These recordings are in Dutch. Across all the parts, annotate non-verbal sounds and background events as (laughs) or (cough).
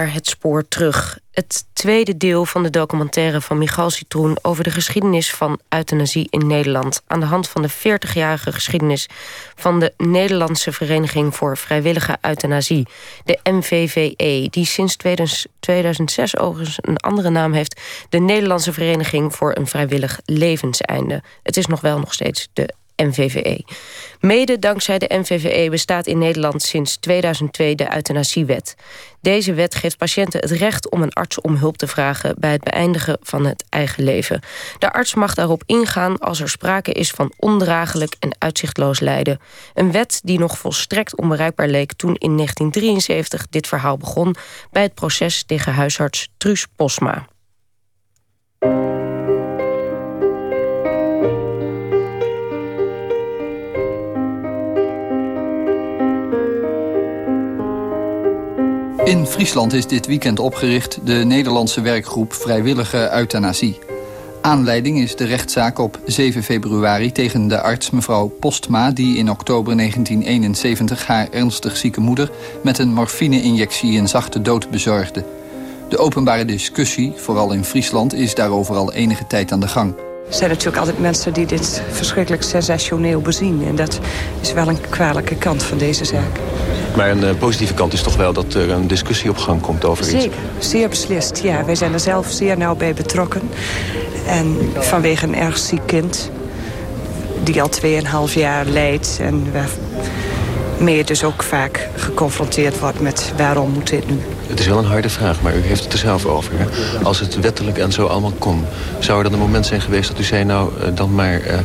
Het spoor terug. Het tweede deel van de documentaire van Michal Citroen... over de geschiedenis van euthanasie in Nederland. Aan de hand van de 40-jarige geschiedenis... van de Nederlandse Vereniging voor Vrijwillige Euthanasie. De MVVE, die sinds 2006 overigens een andere naam heeft... de Nederlandse Vereniging voor een Vrijwillig Levenseinde. Het is nog wel nog steeds de NVVE. Mede dankzij de NVVE bestaat in Nederland sinds 2002 de euthanasiewet. Deze wet geeft patiënten het recht om een arts om hulp te vragen... bij het beëindigen van het eigen leven. De arts mag daarop ingaan als er sprake is van ondraaglijk en uitzichtloos lijden. Een wet die nog volstrekt onbereikbaar leek toen in 1973 dit verhaal begon... bij het proces tegen huisarts Truus Posma. In Friesland is dit weekend opgericht de Nederlandse werkgroep Vrijwillige Euthanasie. Aanleiding is de rechtszaak op 7 februari tegen de arts mevrouw Postma... die in oktober 1971 haar ernstig zieke moeder... met een morfine-injectie een zachte dood bezorgde. De openbare discussie, vooral in Friesland, is daarover al enige tijd aan de gang. Er zijn natuurlijk altijd mensen die dit verschrikkelijk sensationeel bezien. En dat is wel een kwalijke kant van deze zaak. Maar een uh, positieve kant is toch wel dat er een discussie op gang komt over Zeker, iets? zeer beslist. Ja, wij zijn er zelf zeer nauw bij betrokken. En vanwege een erg ziek kind... die al 2,5 jaar lijdt... en waarmee je dus ook vaak geconfronteerd wordt met waarom moet dit nu? Het is wel een harde vraag, maar u heeft het er zelf over. Hè? Als het wettelijk en zo allemaal kon... zou er dan een moment zijn geweest dat u zei... nou, uh, dan maar uh,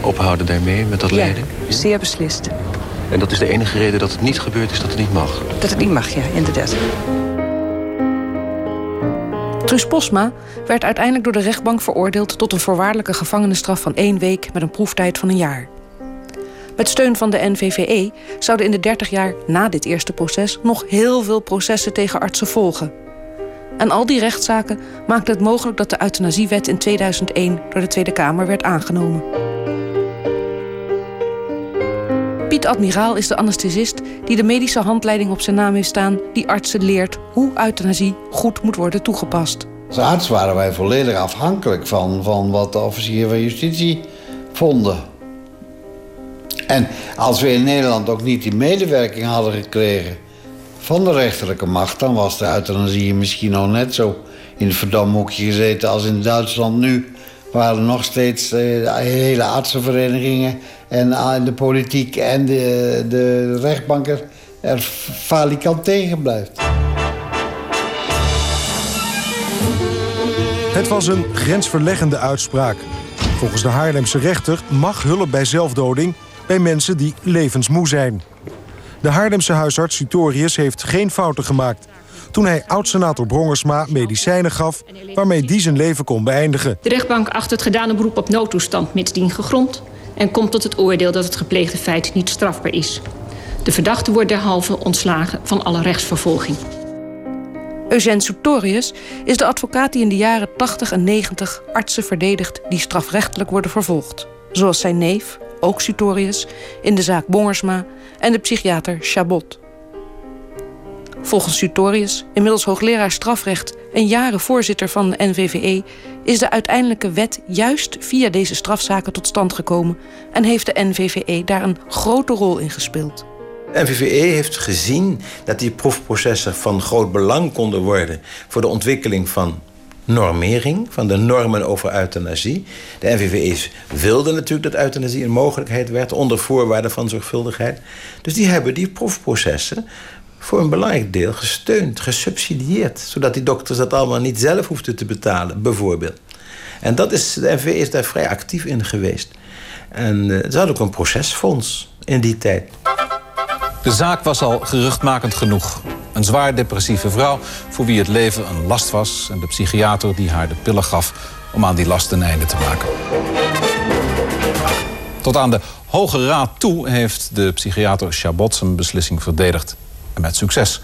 ophouden daarmee met dat ja, lijden? zeer beslist. En dat is de enige reden dat het niet gebeurd is, dat het niet mag? Dat het niet mag, ja, inderdaad. Truus Posma werd uiteindelijk door de rechtbank veroordeeld... tot een voorwaardelijke gevangenisstraf van één week... met een proeftijd van een jaar. Met steun van de NVVE zouden in de 30 jaar na dit eerste proces... nog heel veel processen tegen artsen volgen. En al die rechtszaken maakten het mogelijk... dat de euthanasiewet in 2001 door de Tweede Kamer werd aangenomen. Piet Admiraal is de anesthesist die de medische handleiding op zijn naam heeft staan... die artsen leert hoe euthanasie goed moet worden toegepast. Als arts waren wij volledig afhankelijk van, van wat de officieren van justitie vonden. En als we in Nederland ook niet die medewerking hadden gekregen van de rechterlijke macht... dan was de euthanasie misschien al net zo in het verdomhoekje gezeten als in Duitsland nu... waar er nog steeds uh, hele artsenverenigingen en de politiek en de, de rechtbanker er falikant tegen blijft. Het was een grensverleggende uitspraak. Volgens de Haarlemse rechter mag hulp bij zelfdoding bij mensen die levensmoe zijn. De Haarlemse huisarts Sutorius heeft geen fouten gemaakt toen hij oud-senator Brongersma medicijnen gaf... waarmee die zijn leven kon beëindigen. De rechtbank acht het gedane beroep op noodtoestand mitsdien gegrond en komt tot het oordeel dat het gepleegde feit niet strafbaar is. De verdachte wordt derhalve ontslagen van alle rechtsvervolging. Eugène Sutorius is de advocaat die in de jaren 80 en 90 artsen verdedigt die strafrechtelijk worden vervolgd. Zoals zijn neef, ook Sutorius, in de zaak Bongersma en de psychiater Chabot. Volgens Sutorius, inmiddels hoogleraar strafrecht en jaren voorzitter van de NVVE, is de uiteindelijke wet juist via deze strafzaken tot stand gekomen en heeft de NVVE daar een grote rol in gespeeld. De NVVE heeft gezien dat die proefprocessen van groot belang konden worden voor de ontwikkeling van normering, van de normen over euthanasie. De NVVE wilde natuurlijk dat euthanasie een mogelijkheid werd onder voorwaarden van zorgvuldigheid. Dus die hebben die proefprocessen voor een belangrijk deel gesteund, gesubsidieerd. Zodat die dokters dat allemaal niet zelf hoefden te betalen, bijvoorbeeld. En dat is, de NV is daar vrij actief in geweest. En uh, ze hadden ook een procesfonds in die tijd. De zaak was al geruchtmakend genoeg. Een zwaar depressieve vrouw voor wie het leven een last was... en de psychiater die haar de pillen gaf om aan die last een einde te maken. Tot aan de Hoge Raad toe heeft de psychiater Chabot zijn beslissing verdedigd met succes.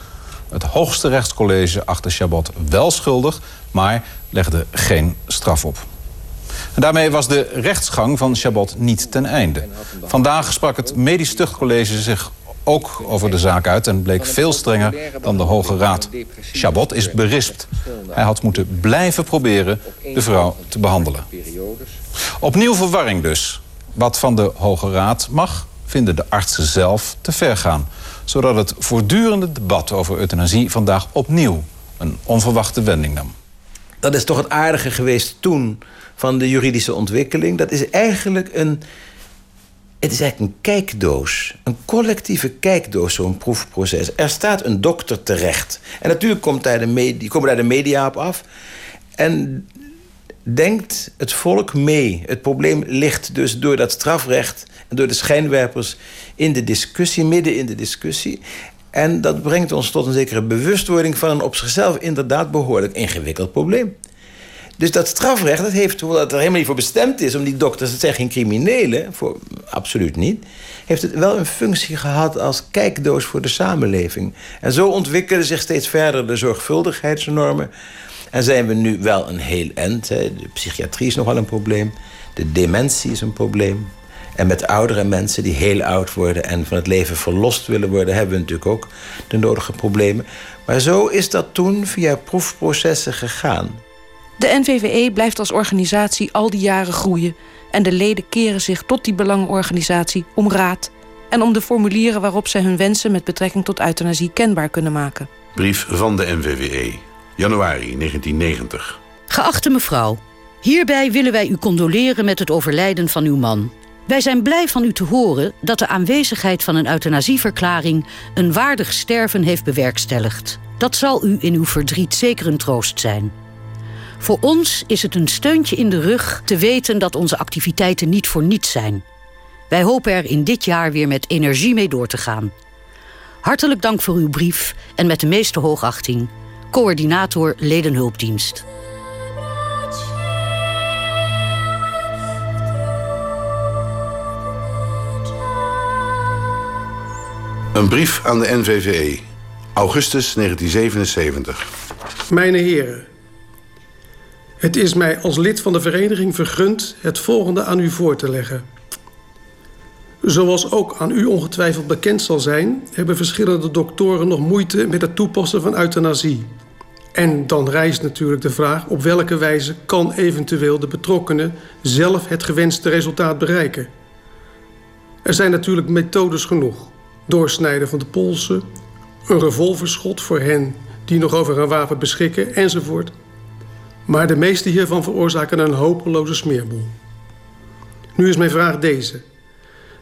Het hoogste rechtscollege achter Chabot wel schuldig, maar legde geen straf op. En daarmee was de rechtsgang van Chabot niet ten einde. Vandaag sprak het Medisch Tuchtcollege zich ook over de zaak uit en bleek veel strenger dan de Hoge Raad. Chabot is berispt. Hij had moeten blijven proberen de vrouw te behandelen. Opnieuw verwarring dus. Wat van de Hoge Raad mag, vinden de artsen zelf te ver gaan. Zodat het voortdurende debat over euthanasie vandaag opnieuw een onverwachte wending nam. Dat is toch het aardige geweest toen van de juridische ontwikkeling. Dat is eigenlijk een. Het is eigenlijk een kijkdoos. Een collectieve kijkdoos, zo'n proefproces. Er staat een dokter terecht. En natuurlijk komt daar de media, komen daar de media op af. En denkt het volk mee. Het probleem ligt dus door dat strafrecht en door de schijnwerpers in de discussie, midden in de discussie. En dat brengt ons tot een zekere bewustwording van een op zichzelf inderdaad behoorlijk ingewikkeld probleem. Dus dat strafrecht, dat heeft, hoewel het er helemaal niet voor bestemd is om die dokters, het zijn geen criminelen, voor, absoluut niet, heeft het wel een functie gehad als kijkdoos voor de samenleving. En zo ontwikkelen zich steeds verder de zorgvuldigheidsnormen. En zijn we nu wel een heel end. Hè. De psychiatrie is nogal een probleem. De dementie is een probleem. En met oudere mensen die heel oud worden en van het leven verlost willen worden, hebben we natuurlijk ook de nodige problemen. Maar zo is dat toen via proefprocessen gegaan. De NVVE blijft als organisatie al die jaren groeien en de leden keren zich tot die belangenorganisatie om raad en om de formulieren waarop zij hun wensen met betrekking tot euthanasie kenbaar kunnen maken. Brief van de NVVE, januari 1990. Geachte mevrouw, hierbij willen wij u condoleren met het overlijden van uw man. Wij zijn blij van u te horen dat de aanwezigheid van een euthanasieverklaring een waardig sterven heeft bewerkstelligd. Dat zal u in uw verdriet zeker een troost zijn. Voor ons is het een steuntje in de rug te weten dat onze activiteiten niet voor niets zijn. Wij hopen er in dit jaar weer met energie mee door te gaan. Hartelijk dank voor uw brief en met de meeste hoogachting. Coördinator Ledenhulpdienst. Een brief aan de NVVE. Augustus 1977. Mijn heren. Het is mij als lid van de vereniging vergund het volgende aan u voor te leggen. Zoals ook aan u ongetwijfeld bekend zal zijn, hebben verschillende doktoren nog moeite met het toepassen van euthanasie. En dan rijst natuurlijk de vraag op welke wijze kan eventueel de betrokkenen zelf het gewenste resultaat bereiken. Er zijn natuurlijk methodes genoeg. Doorsnijden van de polsen, een revolverschot voor hen die nog over een wapen beschikken enzovoort. Maar de meeste hiervan veroorzaken een hopeloze smeerboel. Nu is mijn vraag deze.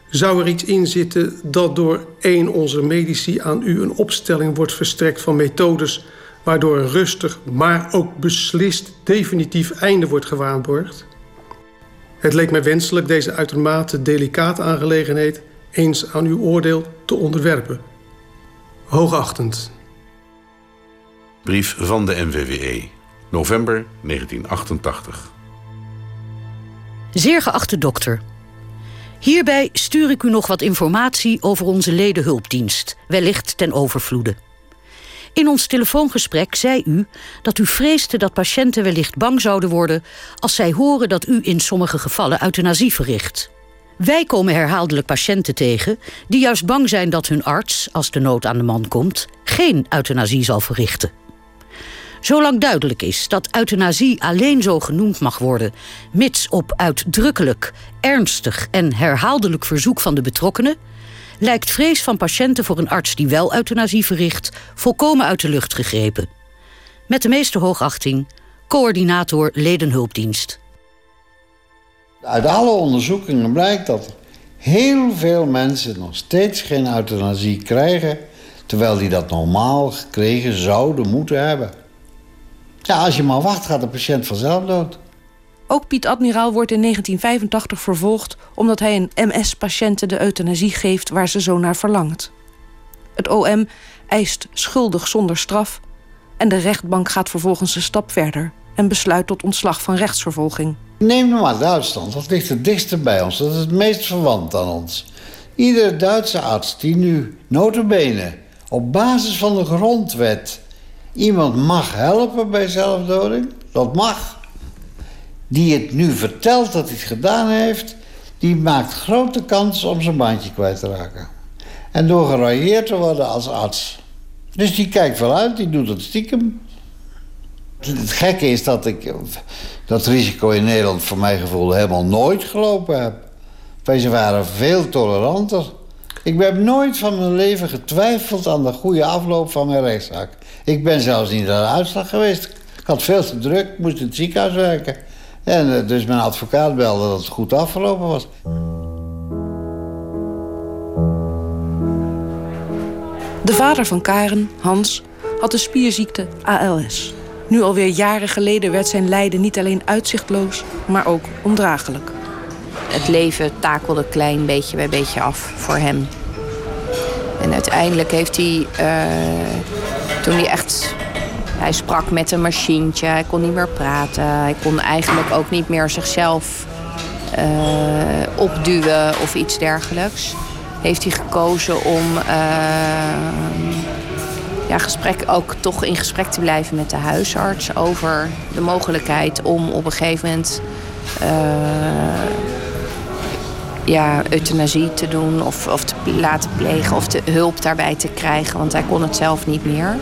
Zou er iets in zitten dat door een onze medici aan u een opstelling wordt verstrekt van methodes waardoor een rustig, maar ook beslist definitief einde wordt gewaarborgd? Het leek mij wenselijk deze uitermate delicate aangelegenheid eens aan uw oordeel te onderwerpen. Hoogachtend. Brief van de NVWE, november 1988. Zeer geachte dokter. Hierbij stuur ik u nog wat informatie over onze ledenhulpdienst, wellicht ten overvloede. In ons telefoongesprek zei u dat u vreesde dat patiënten wellicht bang zouden worden als zij horen dat u in sommige gevallen euthanasie verricht. Wij komen herhaaldelijk patiënten tegen die juist bang zijn dat hun arts, als de nood aan de man komt, geen euthanasie zal verrichten. Zolang duidelijk is dat euthanasie alleen zo genoemd mag worden, mits op uitdrukkelijk, ernstig en herhaaldelijk verzoek van de betrokkenen, lijkt vrees van patiënten voor een arts die wel euthanasie verricht volkomen uit de lucht gegrepen. Met de meeste hoogachting, coördinator ledenhulpdienst. Uit alle onderzoekingen blijkt dat heel veel mensen nog steeds geen euthanasie krijgen, terwijl die dat normaal gekregen zouden moeten hebben. Ja, als je maar wacht, gaat de patiënt vanzelf dood. Ook Piet Admiraal wordt in 1985 vervolgd omdat hij een MS-patiënten de euthanasie geeft waar ze zo naar verlangt. Het OM eist schuldig zonder straf en de rechtbank gaat vervolgens een stap verder en besluit tot ontslag van rechtsvervolging. Neem nu maar Duitsland, dat ligt het dichtst bij ons. Dat is het meest verwant aan ons. Iedere Duitse arts die nu notabene op basis van de grondwet iemand mag helpen bij zelfdoding, dat mag. Die het nu vertelt dat hij het gedaan heeft, die maakt grote kans om zijn baantje kwijt te raken. En door gerailleerd te worden als arts. Dus die kijkt wel uit, die doet het stiekem. Het gekke is dat ik dat risico in Nederland voor mijn gevoel helemaal nooit gelopen heb. Wij waren veel toleranter. Ik heb nooit van mijn leven getwijfeld aan de goede afloop van mijn rechtszaak. Ik ben zelfs niet naar de uitslag geweest. Ik had veel te druk, moest in het ziekenhuis werken. En eh, dus mijn advocaat belde dat het goed afgelopen was. De vader van Karen, Hans, had de spierziekte ALS. Nu alweer jaren geleden werd zijn lijden niet alleen uitzichtloos, maar ook ondraaglijk. Het leven takelde klein beetje bij beetje af voor hem. En uiteindelijk heeft hij, uh, toen hij echt... Hij sprak met een machientje, hij kon niet meer praten. Hij kon eigenlijk ook niet meer zichzelf uh, opduwen of iets dergelijks. Heeft hij gekozen om uh, ja, gesprek, ook toch in gesprek te blijven met de huisarts... over de mogelijkheid om op een gegeven moment ja, euthanasie te doen of, of te laten plegen of de hulp daarbij te krijgen, want hij kon het zelf niet meer.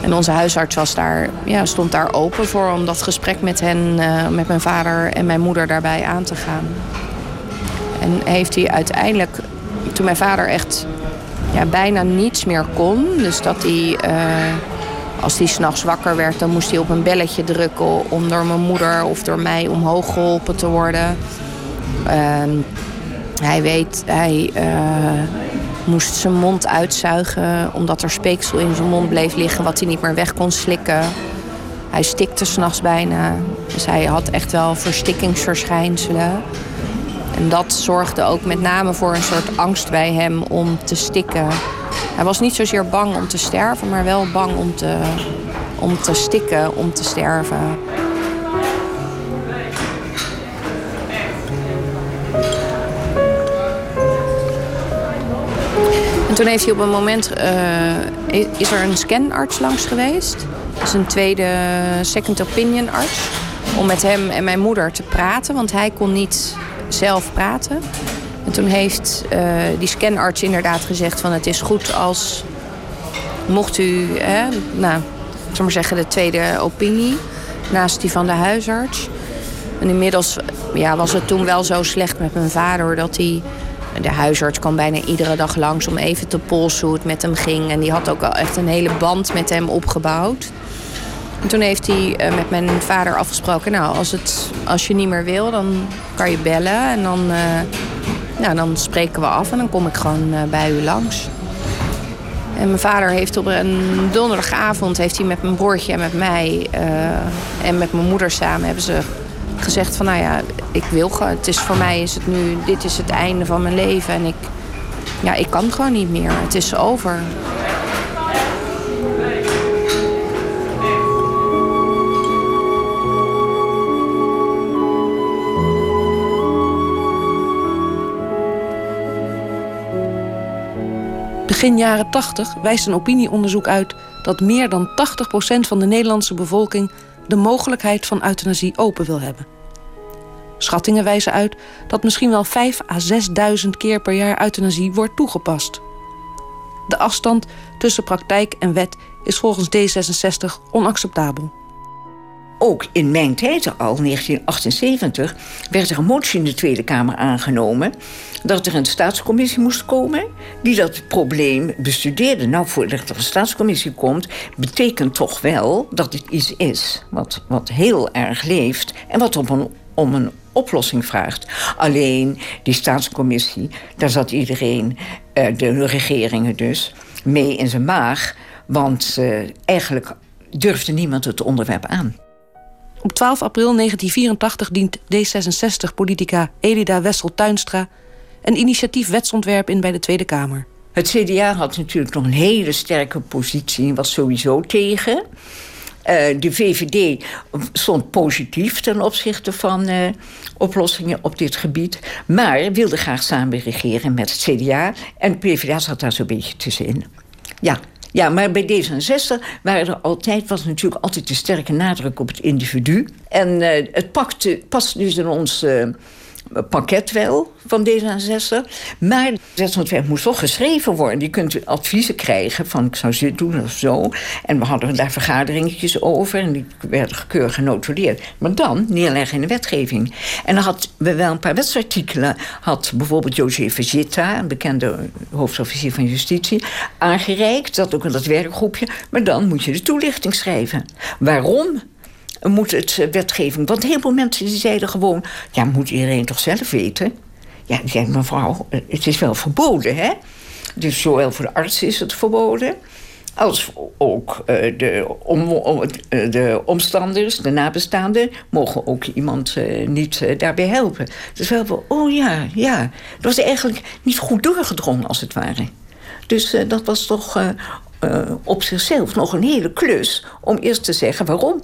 En onze huisarts was daar, ja, stond daar open voor om dat gesprek met hen, uh, met mijn vader en mijn moeder daarbij aan te gaan. En heeft hij uiteindelijk, toen mijn vader echt ja, bijna niets meer kon, dus dat hij. Uh, als hij s'nachts wakker werd, dan moest hij op een belletje drukken om door mijn moeder of door mij omhoog geholpen te worden. Uh, hij weet, hij uh, moest zijn mond uitzuigen omdat er speeksel in zijn mond bleef liggen wat hij niet meer weg kon slikken. Hij stikte s'nachts bijna. Dus hij had echt wel verstikkingsverschijnselen. En dat zorgde ook met name voor een soort angst bij hem om te stikken. Hij was niet zozeer bang om te sterven, maar wel bang om te, om te stikken, om te sterven. En toen heeft hij op een moment, uh, is er een scanarts langs geweest. Dat is een tweede second opinion arts. Om met hem en mijn moeder te praten, want hij kon niet zelf praten. En toen heeft uh, die scanarts inderdaad gezegd van het is goed als mocht u, hè, nou, maar zeggen de tweede opinie naast die van de huisarts. En inmiddels ja, was het toen wel zo slecht met mijn vader dat hij de huisarts kwam bijna iedere dag langs om even te polsen hoe het met hem ging. En die had ook al echt een hele band met hem opgebouwd. En toen heeft hij eh, met mijn vader afgesproken... nou, als, het, als je niet meer wil, dan kan je bellen. En dan, uh, dan spreken we af en dan kom ik gewoon uh, bij u langs. En mijn vader heeft op een donderdagavond... heeft hij met mijn broertje en met mij... en met mijn moeder samen hebben ze gezegd van nou ja, ik wil. Het is voor mij is het nu, dit is het einde van mijn leven. En ik, ja, ik kan gewoon niet meer. Het is over. Begin jaren 80 wijst een opinieonderzoek uit dat meer dan 80% van de Nederlandse bevolking de mogelijkheid van euthanasie open wil hebben. Schattingen wijzen uit dat misschien wel 5 à 6.000 keer per jaar euthanasie wordt toegepast. De afstand tussen praktijk en wet is volgens D66 onacceptabel. Ook in mijn tijd al, 1978, werd er een motie in de Tweede Kamer aangenomen dat er een staatscommissie moest komen die dat probleem bestudeerde. Nou, voordat er een staatscommissie komt, betekent toch wel dat het iets is wat, wat heel erg leeft en wat een, om een oplossing vraagt. Alleen die staatscommissie, daar zat iedereen, eh, de regeringen dus, mee in zijn maag. Want uh, eigenlijk durfde niemand het onderwerp aan. Op 12 april 1984 dient D66-politica Elida Wessel-Tuinstra... een initiatief wetsontwerp in bij de Tweede Kamer. Het CDA had natuurlijk nog een hele sterke positie... en was sowieso tegen. Uh, de VVD stond positief ten opzichte van uh, oplossingen op dit gebied. Maar wilde graag samen regeren met het CDA. En PvdA zat daar zo'n beetje tussenin. Ja, ja, maar bij D66 waren er altijd, was natuurlijk altijd de sterke nadruk op het individu. En uh, het pakte, past dus in ons pakket wel van D66. Maar het wetsontwerp moest toch geschreven worden. Je kunt adviezen krijgen van ik zou dit doen of zo. En we hadden daar vergaderingetjes over. En die werden gekeurig genotuleerd. Maar dan neerleggen in de wetgeving. En dan hadden we wel een paar wetsartikelen. Had bijvoorbeeld José Vegeta, een bekende hoofdofficier van justitie... aangereikt, dat ook in dat werkgroepje. Maar dan moet je de toelichting schrijven. Waarom moet het eh, wetgeving. Want heel veel mensen die zeiden gewoon... ja, moet iedereen toch zelf weten? Ja, die zei mevrouw, eh, het is wel verboden, hè? Dus zowel voor de arts is het verboden... als ook uh, de, om, om, de omstanders, de nabestaanden... mogen ook iemand niet daarbij helpen. Dus we hebben, oh ja, ja. Dat was eigenlijk niet goed doorgedrongen, als het ware. Dus dat was toch op zichzelf nog een hele klus... om eerst te zeggen waarom.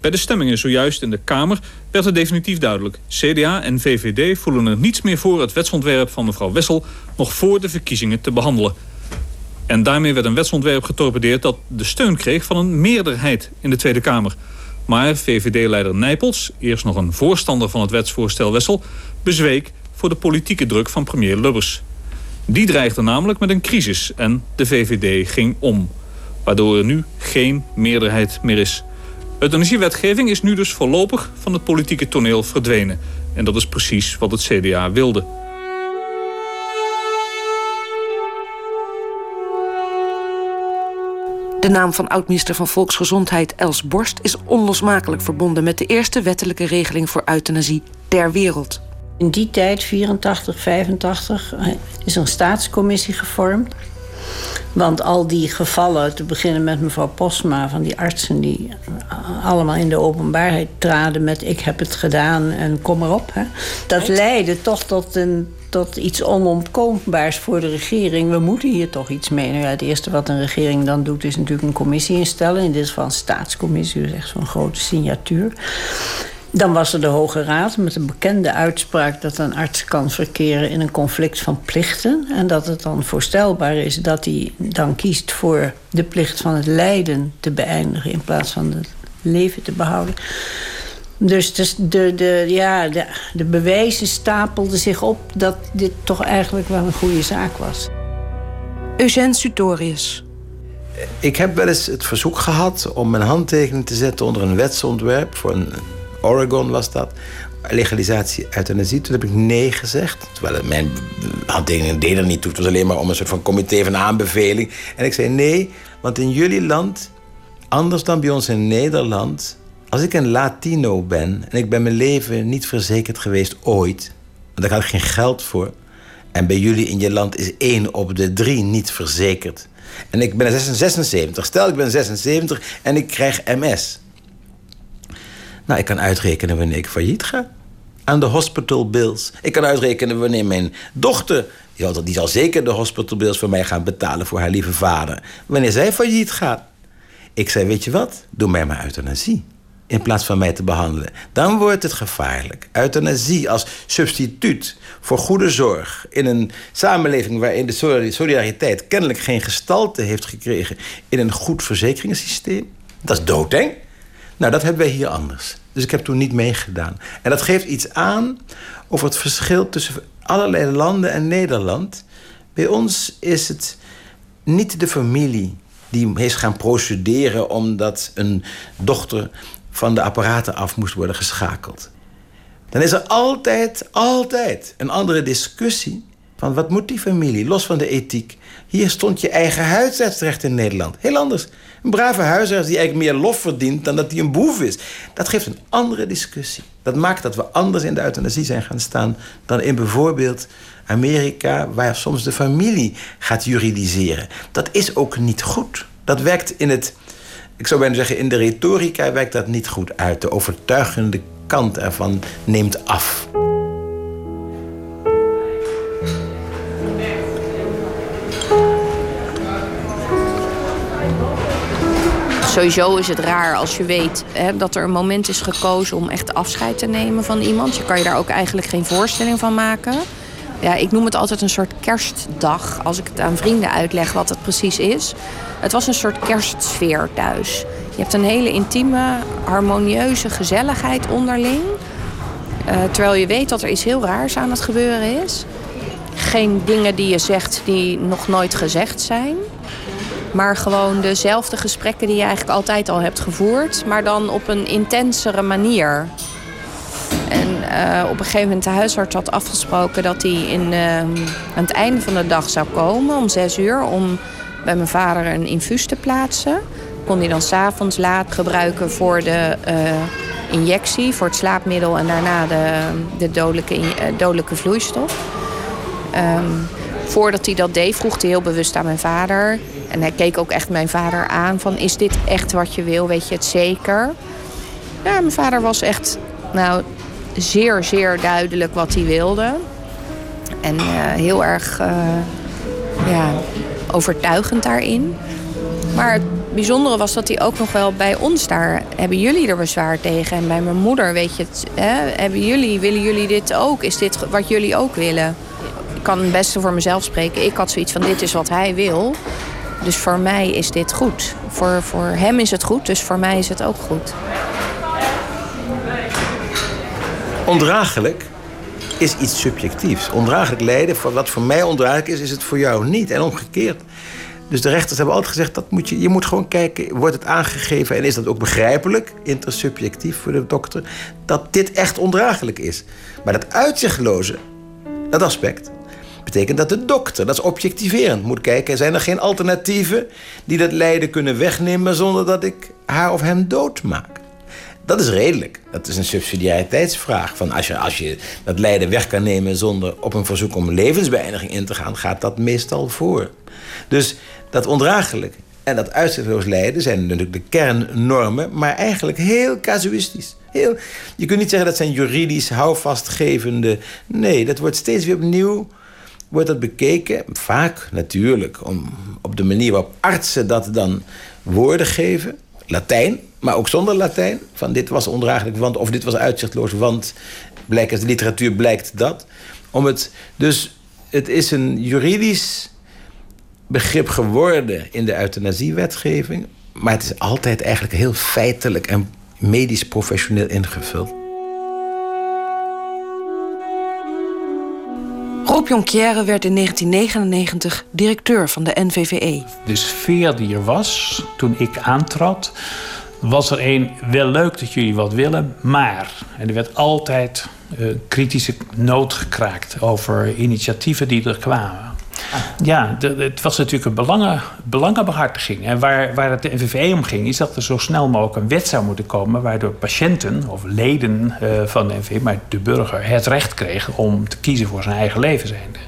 Bij de stemmingen zojuist in de Kamer werd het definitief duidelijk. CDA en VVD voelen er niets meer voor het wetsontwerp van mevrouw Wessel nog voor de verkiezingen te behandelen. En daarmee werd een wetsontwerp getorpedeerd dat de steun kreeg van een meerderheid in de Tweede Kamer. Maar VVD-leider Nijpels, eerst nog een voorstander van het wetsvoorstel Wessel, bezweek voor de politieke druk van premier Lubbers. Die dreigde namelijk met een crisis en de VVD ging om. Waardoor er nu geen meerderheid meer is. Euthanasiewetgeving is nu dus voorlopig van het politieke toneel verdwenen. En dat is precies wat het CDA wilde. De naam van oud-minister van Volksgezondheid Els Borst is onlosmakelijk verbonden met de eerste wettelijke regeling voor euthanasie ter wereld. In die tijd, 84, 85, is een staatscommissie gevormd. Want al die gevallen, te beginnen met mevrouw Posma, van die artsen die allemaal in de openbaarheid traden met ik heb het gedaan en kom erop. Hè. Dat leidde toch tot, een, tot iets onontkoombaars voor de regering. We moeten hier toch iets mee. Nou ja, het eerste wat een regering dan doet is natuurlijk een commissie instellen. In dit geval een staatscommissie, dus echt zo'n grote signatuur. Dan was er de Hoge Raad met een bekende uitspraak dat een arts kan verkeren in een conflict van plichten. En dat het dan voorstelbaar is dat hij dan kiest voor de plicht van het lijden te beëindigen in plaats van het leven te behouden. Dus de, de, de, ja, de, de bewijzen stapelden zich op dat dit toch eigenlijk wel een goede zaak was. Eugène Sutorius. Ik heb wel eens het verzoek gehad om mijn handtekening te zetten onder een wetsontwerp voor een Oregon was dat. Legalisatie euthanasie. Toen heb ik nee gezegd. Terwijl mijn handtekening deed er niet toe. Het was alleen maar om een soort van comité van aanbeveling. En ik zei nee, want in jullie land, anders dan bij ons in Nederland... als ik een Latino ben en ik ben mijn leven niet verzekerd geweest ooit... want daar had ik geen geld voor... en bij jullie in je land is één op de drie niet verzekerd... En ik ben 76. Stel, ik ben 76 en ik krijg MS. Nou, ik kan uitrekenen wanneer ik failliet ga. Aan de hospital bills. Ik kan uitrekenen wanneer mijn dochter... Die zal zeker de hospital bills voor mij gaan betalen voor haar lieve vader. Wanneer zij failliet gaat. Ik zei, weet je wat? Doe mij maar euthanasie. In plaats van mij te behandelen. Dan wordt het gevaarlijk. Euthanasie als substituut voor goede zorg. In een samenleving waarin de solidariteit kennelijk geen gestalte heeft gekregen. In een goed verzekeringssysteem. Dat is doodeng. Nou, dat hebben wij hier anders. Dus ik heb toen niet meegedaan. En dat geeft iets aan over het verschil tussen allerlei landen en Nederland. Bij ons is het niet de familie die is gaan procederen omdat een dochter van de apparaten af moest worden geschakeld. Dan is er altijd, altijd een andere discussie van wat moet die familie, los van de ethiek. Hier stond je eigen huisartsrecht in Nederland. Heel anders. Een brave huisarts die eigenlijk meer lof verdient dan dat hij een boef is. Dat geeft een andere discussie. Dat maakt dat we anders in de euthanasie zijn gaan staan dan in bijvoorbeeld Amerika, waar soms de familie gaat juridiseren. Dat is ook niet goed. Dat werkt in het, ik zou bijna zeggen, in de retorica werkt dat niet goed uit. De overtuigende kant ervan neemt af. Sowieso is het raar als je weet hè, dat er een moment is gekozen om echt afscheid te nemen van iemand. Je kan je daar ook eigenlijk geen voorstelling van maken. Ja, ik noem het altijd een soort kerstdag. Als ik het aan vrienden uitleg wat het precies is. Het was een soort kerstsfeer thuis. Je hebt een hele intieme, harmonieuze gezelligheid onderling. terwijl je weet dat er iets heel raars aan het gebeuren is. Geen dingen die je zegt die nog nooit gezegd zijn. Maar gewoon dezelfde gesprekken die je eigenlijk altijd al hebt gevoerd. Maar dan op een intensere manier. En uh, op een gegeven moment de huisarts had afgesproken dat hij in, uh, aan het einde van de dag zou komen om zes uur om bij mijn vader een infuus te plaatsen. Kon hij dan s'avonds laat gebruiken voor de uh, injectie, voor het slaapmiddel en daarna de, de dodelijke, dodelijke vloeistof. Um, voordat hij dat deed, vroeg hij heel bewust aan mijn vader. En hij keek ook echt mijn vader aan van is dit echt wat je wil, weet je het zeker? Ja, mijn vader was echt, nou, zeer, zeer duidelijk wat hij wilde. En uh, heel erg uh, ja, overtuigend daarin. Maar het bijzondere was dat hij ook nog wel bij ons daar... hebben jullie er bezwaar tegen? En bij mijn moeder, weet je het... Hè, hebben jullie, willen jullie dit ook? Is dit wat jullie ook willen? Kan het beste voor mezelf spreken. Ik had zoiets van, dit is wat hij wil. Dus voor mij is dit goed. Voor, voor hem is het goed, dus voor mij is het ook goed. Ondraaglijk is iets subjectiefs. Ondraaglijk lijden, wat voor mij ondraaglijk is, is het voor jou niet. En omgekeerd. Dus de rechters hebben altijd gezegd, dat moet je, je moet gewoon kijken, wordt het aangegeven en is dat ook begrijpelijk, intersubjectief voor de dokter, dat dit echt ondraaglijk is. Maar dat uitzichtloze, dat aspect, betekent dat de dokter, dat is objectiverend, moet kijken, zijn er geen alternatieven die dat lijden kunnen wegnemen zonder dat ik haar of hem doodmaak. Dat is redelijk. Dat is een subsidiariteitsvraag. Van als, je, als je dat lijden weg kan nemen zonder op een verzoek om levensbeëindiging in te gaan, gaat dat meestal voor. Dus dat ondraaglijk en dat uitzichtloos lijden zijn natuurlijk de kernnormen, maar eigenlijk heel casuïstisch. Heel, je kunt niet zeggen dat zijn juridisch houvastgevende. Nee, dat wordt steeds weer opnieuw wordt dat bekeken. Vaak natuurlijk om, op de manier waarop artsen dat dan woorden geven. Latijn, maar ook zonder Latijn. Van dit was ondraaglijk, want, of dit was uitzichtloos, want blijkt de literatuur blijkt dat. Om het, dus het is een juridisch begrip geworden in de euthanasiewetgeving. Maar het is altijd eigenlijk heel feitelijk en medisch professioneel ingevuld. Rob Jonquière werd in 1999 directeur van de NVVE. De sfeer die er was toen ik aantrad, was er een wel leuk dat jullie wat willen, maar. En er werd altijd uh, kritische noot gekraakt over initiatieven die er kwamen. Ja, het was natuurlijk een belangen, belangenbehartiging. En waar, waar het de NVVE om ging, is dat er zo snel mogelijk een wet zou moeten komen... waardoor patiënten of leden uh, van de NVVE, maar de burger... het recht kreeg om te kiezen voor zijn eigen leven zijnde.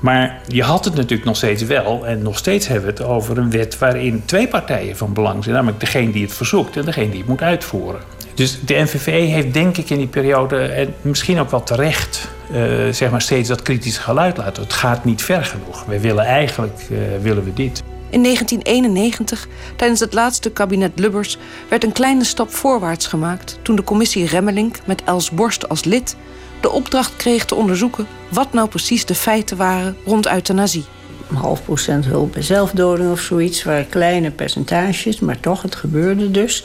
Maar je had het natuurlijk nog steeds wel, en nog steeds hebben we het over een wet waarin twee partijen van belang zijn, namelijk degene die het verzoekt en degene die het moet uitvoeren. Dus de NVVE heeft denk ik in die periode, en misschien ook wel terecht, uh, zeg maar steeds dat kritische geluid laten. Het gaat niet ver genoeg. Wij willen eigenlijk uh, willen we dit. In 1991, tijdens het laatste kabinet Lubbers, werd een kleine stap voorwaarts gemaakt toen de commissie Remmelink met Els Borst als lid de opdracht kreeg te onderzoeken wat nou precies de feiten waren rond euthanasie. Een half procent hulp bij zelfdoding of zoiets waren kleine percentages, maar toch, het gebeurde dus.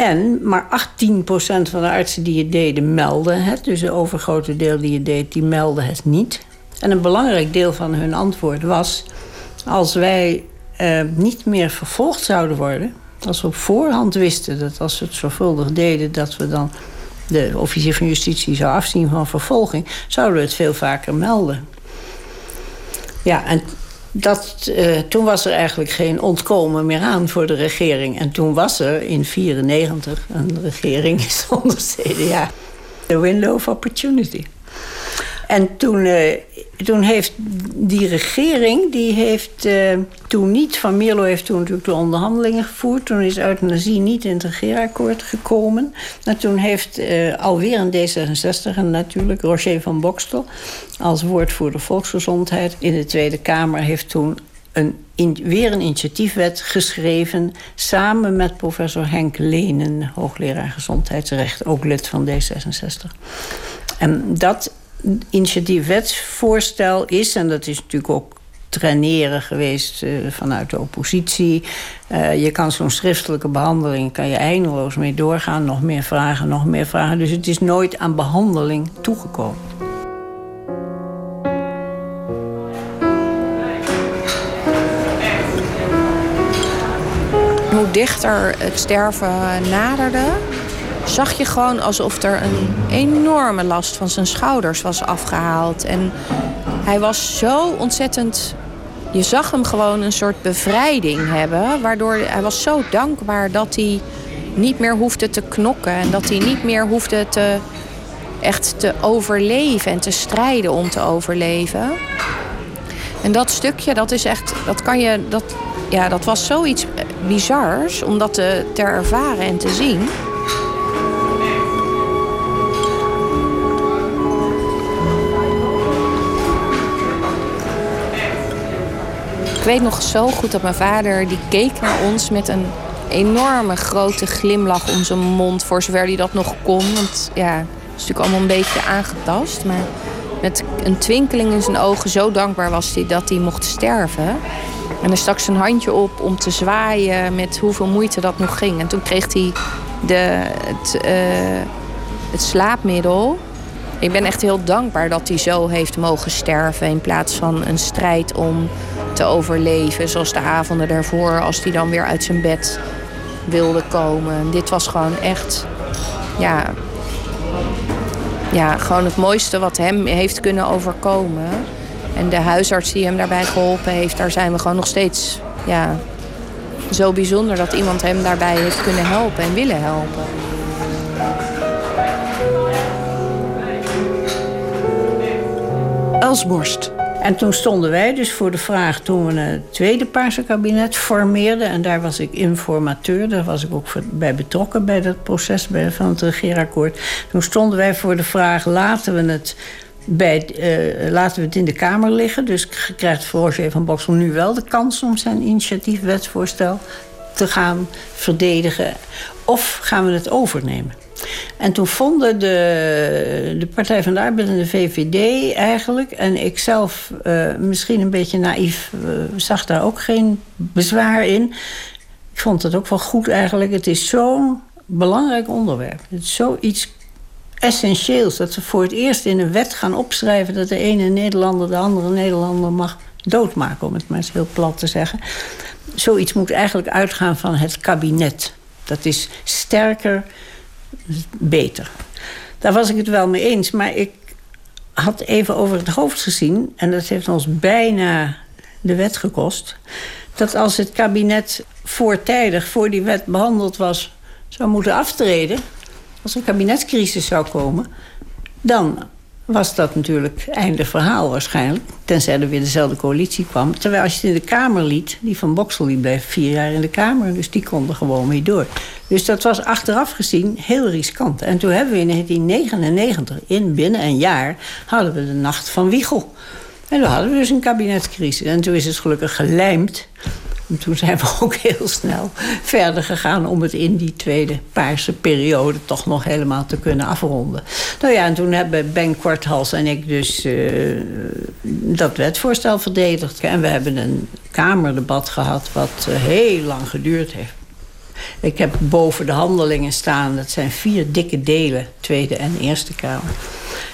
En maar 18% van de artsen die het deden melden het. Dus de overgrote deel die het deed, die melden het niet. En een belangrijk deel van hun antwoord was... als wij eh, niet meer vervolgd zouden worden... als we op voorhand wisten dat als we het zorgvuldig deden... dat we dan de officier van justitie zou afzien van vervolging... zouden we het veel vaker melden. Ja, en dat, uh, toen was er eigenlijk geen ontkomen meer aan voor de regering. En toen was er in 1994 een regering (laughs) zonder CDA. The window of opportunity. En toen, uh, toen heeft die regering, die heeft uh, toen niet... Van Mierlo heeft toen natuurlijk de onderhandelingen gevoerd. Toen is euthanasie niet in het regeerakkoord gekomen. En toen heeft uh, alweer een D66 en natuurlijk Roger van Bokstel... als woordvoerder volksgezondheid in de Tweede Kamer... heeft toen een, weer een initiatiefwet geschreven... samen met professor Henk Lenen, hoogleraar gezondheidsrecht... ook lid van D66. En dat initiatiefwetsvoorstel is, en dat is natuurlijk ook traineren geweest uh, vanuit de oppositie. Uh, je kan zo'n schriftelijke behandeling kan je eindeloos mee doorgaan. Nog meer vragen, nog meer vragen. Dus het is nooit aan behandeling toegekomen. Hoe dichter het sterven naderde, zag je gewoon alsof er een enorme last van zijn schouders was afgehaald. En hij was zo ontzettend. Je zag hem gewoon een soort bevrijding hebben. Waardoor hij was zo dankbaar dat hij niet meer hoefde te knokken. En dat hij niet meer hoefde te, echt te overleven en te strijden om te overleven. En dat stukje, dat is echt. Dat kan je. Dat, ja, dat was zoiets bizars om dat te, te ervaren en te zien. Weet nog zo goed dat mijn vader die keek naar ons met een enorme grote glimlach om zijn mond. Voor zover hij dat nog kon. Want ja, het is natuurlijk allemaal een beetje aangetast. Maar met een twinkeling in zijn ogen zo dankbaar was hij dat hij mocht sterven. En hij stak zijn handje op om te zwaaien met hoeveel moeite dat nog ging. En toen kreeg hij de, het, uh, het slaapmiddel. Ik ben echt heel dankbaar dat hij zo heeft mogen sterven in plaats van een strijd om te overleven. Zoals de avonden daarvoor, als hij dan weer uit zijn bed wilde komen. Dit was gewoon echt, ja, ja, gewoon het mooiste wat hem heeft kunnen overkomen. En de huisarts die hem daarbij geholpen heeft, daar zijn we gewoon nog steeds ja, zo bijzonder dat iemand hem daarbij heeft kunnen helpen en willen helpen. En toen stonden wij dus voor de vraag, toen we het tweede Paarse kabinet formeerden... en daar was ik informateur, daar was ik ook bij betrokken... bij dat proces van het regeerakkoord. Toen stonden wij voor de vraag, laten we het bij, uh, laten we het in de Kamer liggen. Dus krijgt Roger van Boksel nu wel de kans om zijn initiatiefwetsvoorstel te gaan verdedigen. Of gaan we het overnemen? En toen vonden de, de Partij van de Arbeid en de VVD eigenlijk... en ik zelf uh, misschien een beetje naïef uh, zag daar ook geen bezwaar in. Ik vond het ook wel goed eigenlijk. Het is zo'n belangrijk onderwerp. Het is zoiets essentieels. Dat ze voor het eerst in een wet gaan opschrijven... dat de ene Nederlander de andere Nederlander mag doodmaken... om het maar eens heel plat te zeggen. Zoiets moet eigenlijk uitgaan van het kabinet. Dat is sterker beter. Daar was ik het wel mee eens. Maar ik had even over het hoofd gezien... en dat heeft ons bijna de wet gekost... dat als het kabinet voortijdig voor die wet behandeld was... zou moeten aftreden... als er een kabinetscrisis zou komen... dan was dat natuurlijk einde verhaal waarschijnlijk. Tenzij er weer dezelfde coalitie kwam. Terwijl als je het in de Kamer liet... die van Boksel die bleef vier jaar in de Kamer... dus die konden gewoon mee door. Dus dat was achteraf gezien heel riskant. En toen hebben we in 1999, in binnen een jaar... hadden we de nacht van Wiegel. En toen hadden we dus een kabinetscrisis. En toen is het gelukkig gelijmd en toen zijn we ook heel snel verder gegaan om het in die tweede paarse periode toch nog helemaal te kunnen afronden. Nou ja, en toen hebben Ben Korthals en ik dus uh, dat wetvoorstel verdedigd. En we hebben een kamerdebat gehad wat uh, heel lang geduurd heeft. Ik heb boven de handelingen staan, dat zijn vier dikke delen, Tweede en Eerste Kamer.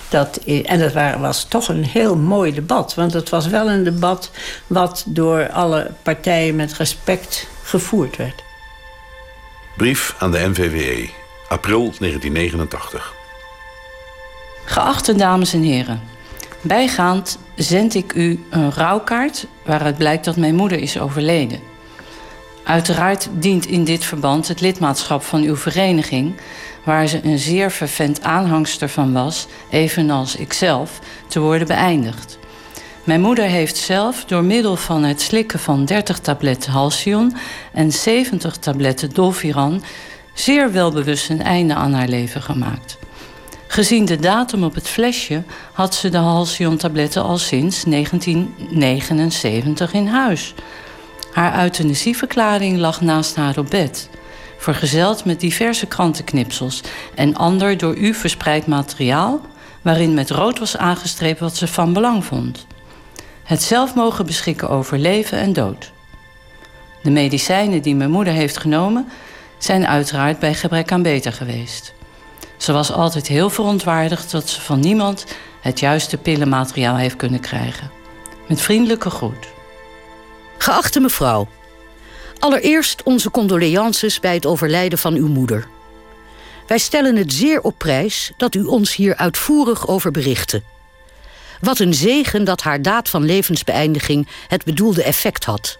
Dat, en dat was toch een heel mooi debat. Want het was wel een debat wat door alle partijen met respect gevoerd werd. Brief aan de NVWE, april 1989. Geachte dames en heren. Bijgaand zend ik u een rouwkaart waaruit blijkt dat mijn moeder is overleden. Uiteraard dient in dit verband het lidmaatschap van uw vereniging waar ze een zeer vervent aanhangster van was, evenals ikzelf, te worden beëindigd. Mijn moeder heeft zelf door middel van het slikken van 30 tabletten Halcyon en 70 tabletten Dolfiran zeer welbewust een einde aan haar leven gemaakt. Gezien de datum op het flesje had ze de Halcyon-tabletten al sinds 1979 in huis. Haar euthanasieverklaring lag naast haar op bed vergezeld met diverse krantenknipsels en ander door u verspreid materiaal, waarin met rood was aangestreept wat ze van belang vond. Het zelf mogen beschikken over leven en dood. De medicijnen die mijn moeder heeft genomen zijn uiteraard bij gebrek aan beter geweest. Ze was altijd heel verontwaardigd dat ze van niemand het juiste pillenmateriaal heeft kunnen krijgen. Met vriendelijke groet. Geachte mevrouw, allereerst onze condoleances bij het overlijden van uw moeder. Wij stellen het zeer op prijs dat u ons hier uitvoerig over berichtte. Wat een zegen dat haar daad van levensbeëindiging het bedoelde effect had.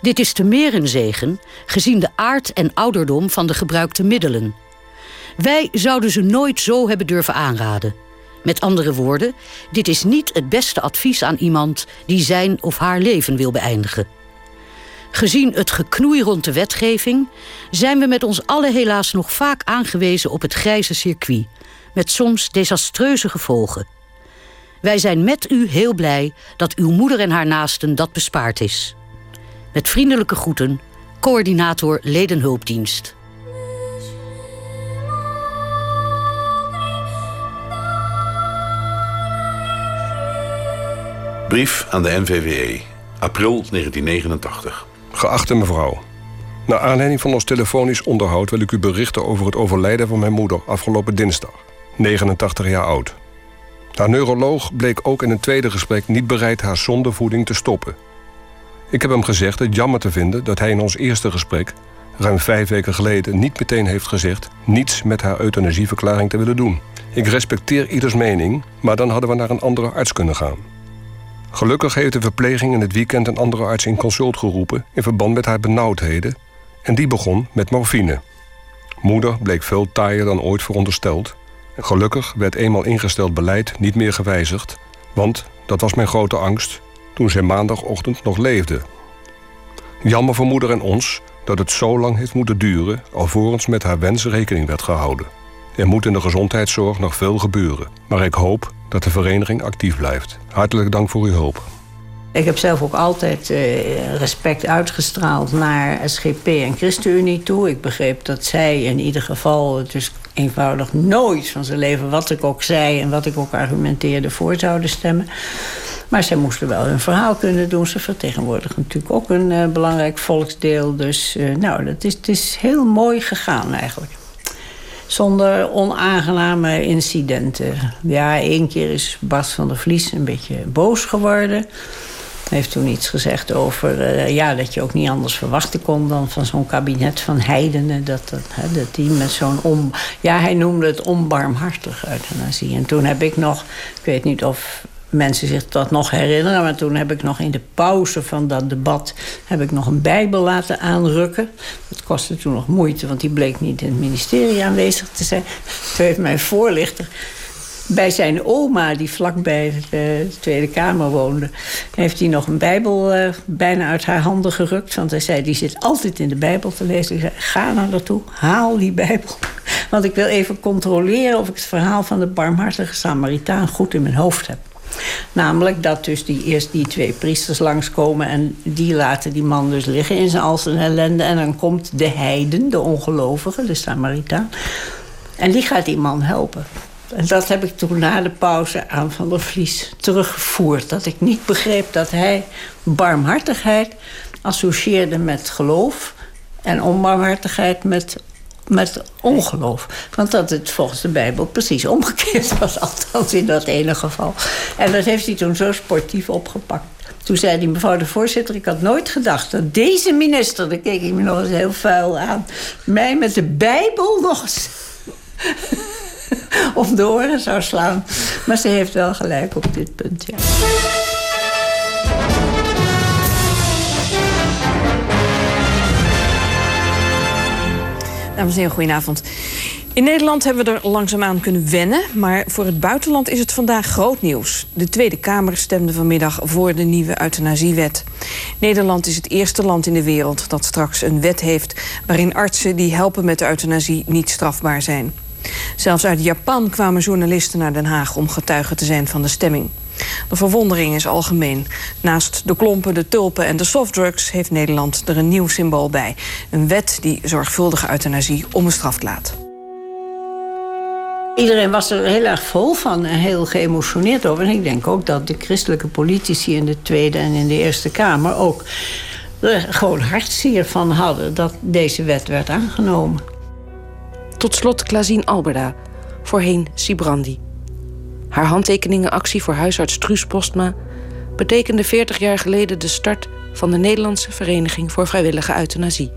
Dit is te meer een zegen, gezien de aard en ouderdom van de gebruikte middelen. Wij zouden ze nooit zo hebben durven aanraden. Met andere woorden, dit is niet het beste advies aan iemand die zijn of haar leven wil beëindigen. Gezien het geknoei rond de wetgeving zijn we met ons allen helaas nog vaak aangewezen op het grijze circuit, met soms desastreuze gevolgen. Wij zijn met u heel blij dat uw moeder en haar naasten dat bespaard is. Met vriendelijke groeten, coördinator Ledenhulpdienst. Brief aan de NVWE, april 1989. Geachte mevrouw. Naar aanleiding van ons telefonisch onderhoud wil ik u berichten over het overlijden van mijn moeder afgelopen dinsdag, 89 jaar oud. Haar neuroloog bleek ook in een tweede gesprek niet bereid haar zondevoeding te stoppen. Ik heb hem gezegd het jammer te vinden dat hij in ons eerste gesprek, ruim vijf weken geleden, niet meteen heeft gezegd niets met haar euthanasieverklaring te willen doen. Ik respecteer ieders mening, maar dan hadden we naar een andere arts kunnen gaan. Gelukkig heeft de verpleging in het weekend een andere arts in consult geroepen in verband met haar benauwdheden en die begon met morfine. Moeder bleek veel taaier dan ooit verondersteld. Gelukkig werd eenmaal ingesteld beleid niet meer gewijzigd, want dat was mijn grote angst toen zij maandagochtend nog leefde. Jammer voor moeder en ons dat het zo lang heeft moeten duren alvorens met haar wens rekening werd gehouden. Er moet in de gezondheidszorg nog veel gebeuren, maar ik hoop dat de vereniging actief blijft. Hartelijk dank voor uw hulp. Ik heb zelf ook altijd eh, respect uitgestraald naar SGP en ChristenUnie toe. Ik begreep dat zij in ieder geval dus eenvoudig nooit van zijn leven... wat ik ook zei en wat ik ook argumenteerde voor zouden stemmen. Maar zij moesten wel hun verhaal kunnen doen. Ze vertegenwoordigen natuurlijk ook een uh, belangrijk volksdeel. Dus uh, nou, dat is, het is heel mooi gegaan eigenlijk zonder onaangename incidenten. Ja, één keer is Bas van der Vlies een beetje boos geworden. Hij heeft toen iets gezegd over uh, ja, dat je ook niet anders verwachten kon dan van zo'n kabinet van heidenen. Dat, dat, hè, dat die met zo'n om. Ja, hij noemde het onbarmhartig euthanasie. En toen heb ik nog, ik weet niet of mensen zich dat nog herinneren. Maar toen heb ik nog in de pauze van dat debat... heb ik nog een bijbel laten aanrukken. Dat kostte toen nog moeite, want die bleek niet in het ministerie aanwezig te zijn. (laughs) Toen heeft mijn voorlichter bij zijn oma, die vlakbij de Tweede Kamer woonde... heeft hij nog een bijbel uh, bijna uit haar handen gerukt. Want hij zei, die zit altijd in de bijbel te lezen. Ik zei, ga naar naartoe, haal die bijbel. (laughs) Want ik wil even controleren of ik het verhaal van de barmhartige Samaritaan... goed in mijn hoofd heb. Namelijk dat dus die, eerst die twee priesters langskomen... en die laten die man dus liggen in zijn al zijn ellende. En dan komt de heiden, de ongelovige, de Samaritaan. En die gaat die man helpen. En dat heb ik toen na de pauze aan Van der Vlies teruggevoerd. Dat ik niet begreep dat hij barmhartigheid associeerde met geloof... en onbarmhartigheid met met ongeloof. Want dat het volgens de Bijbel precies omgekeerd was. (laughs) Althans in dat ene geval. En dat heeft hij toen zo sportief opgepakt. Toen zei die mevrouw de voorzitter, ik had nooit gedacht dat deze minister... daar keek ik me nog eens heel vuil aan... mij met de Bijbel (laughs) nog eens om de oren zou slaan. Maar ze heeft wel gelijk op dit punt, ja. Dames en heren, goedenavond. In Nederland hebben we er langzaamaan kunnen wennen, maar voor het buitenland is het vandaag groot nieuws. De Tweede Kamer stemde vanmiddag voor de nieuwe euthanasiewet. Nederland is het eerste land in de wereld dat straks een wet heeft waarin artsen die helpen met de euthanasie niet strafbaar zijn. Zelfs uit Japan kwamen journalisten naar Den Haag om getuige te zijn van de stemming. De verwondering is algemeen. Naast de klompen, de tulpen en de softdrugs heeft Nederland er een nieuw symbool bij. Een wet die zorgvuldige euthanasie onbestraft laat. Iedereen was er heel erg vol van en heel geëmotioneerd over. En ik denk ook dat de christelijke politici in de Tweede en in de Eerste Kamer ook er gewoon hartzeer van hadden dat deze wet werd aangenomen. Tot slot Klazien Alberda, voorheen Sibrandi. Haar handtekeningenactie voor huisarts Truus Postma betekende 40 jaar geleden de start van de Nederlandse Vereniging voor Vrijwillige Euthanasie.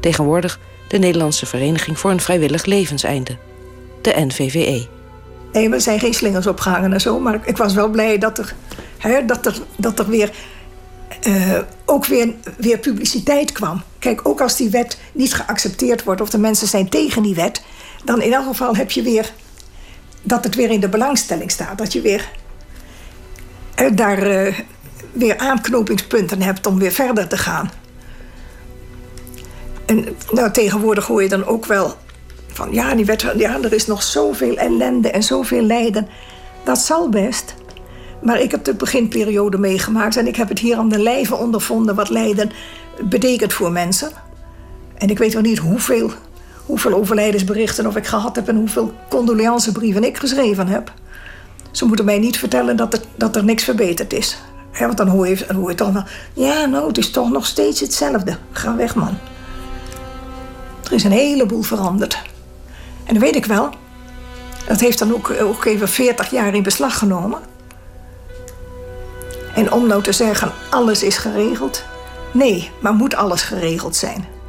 Tegenwoordig de Nederlandse Vereniging voor een Vrijwillig Levenseinde, de NVVE. Nee, er zijn geen slingers opgehangen en zo, maar ik was wel blij dat er, hè, dat er, dat er weer, uh, ook weer, weer publiciteit kwam. Kijk, ook als die wet niet geaccepteerd wordt of de mensen zijn tegen die wet, dan in elk geval heb je weer dat het weer in de belangstelling staat. Dat je weer uh, daar uh, weer aanknopingspunten hebt om weer verder te gaan. En nou, tegenwoordig hoor je dan ook wel van ja, die wet, ja, er is nog zoveel ellende en zoveel lijden. Dat zal best. Maar ik heb de beginperiode meegemaakt en ik heb het hier aan de lijve ondervonden wat lijden betekent voor mensen. En ik weet wel niet hoeveel, hoeveel overlijdensberichten of ik gehad heb en hoeveel condoleancebrieven ik geschreven heb. Ze moeten mij niet vertellen dat er, dat er niks verbeterd is. Want dan hoor, je, dan hoor toch wel, ja, nou, het is toch nog steeds hetzelfde. Ga weg, man. Er is een heleboel veranderd. En dat weet ik wel. Dat heeft dan ook, ook even 40 jaar in beslag genomen. En om nou te zeggen, alles is geregeld. Nee, maar moet alles geregeld zijn?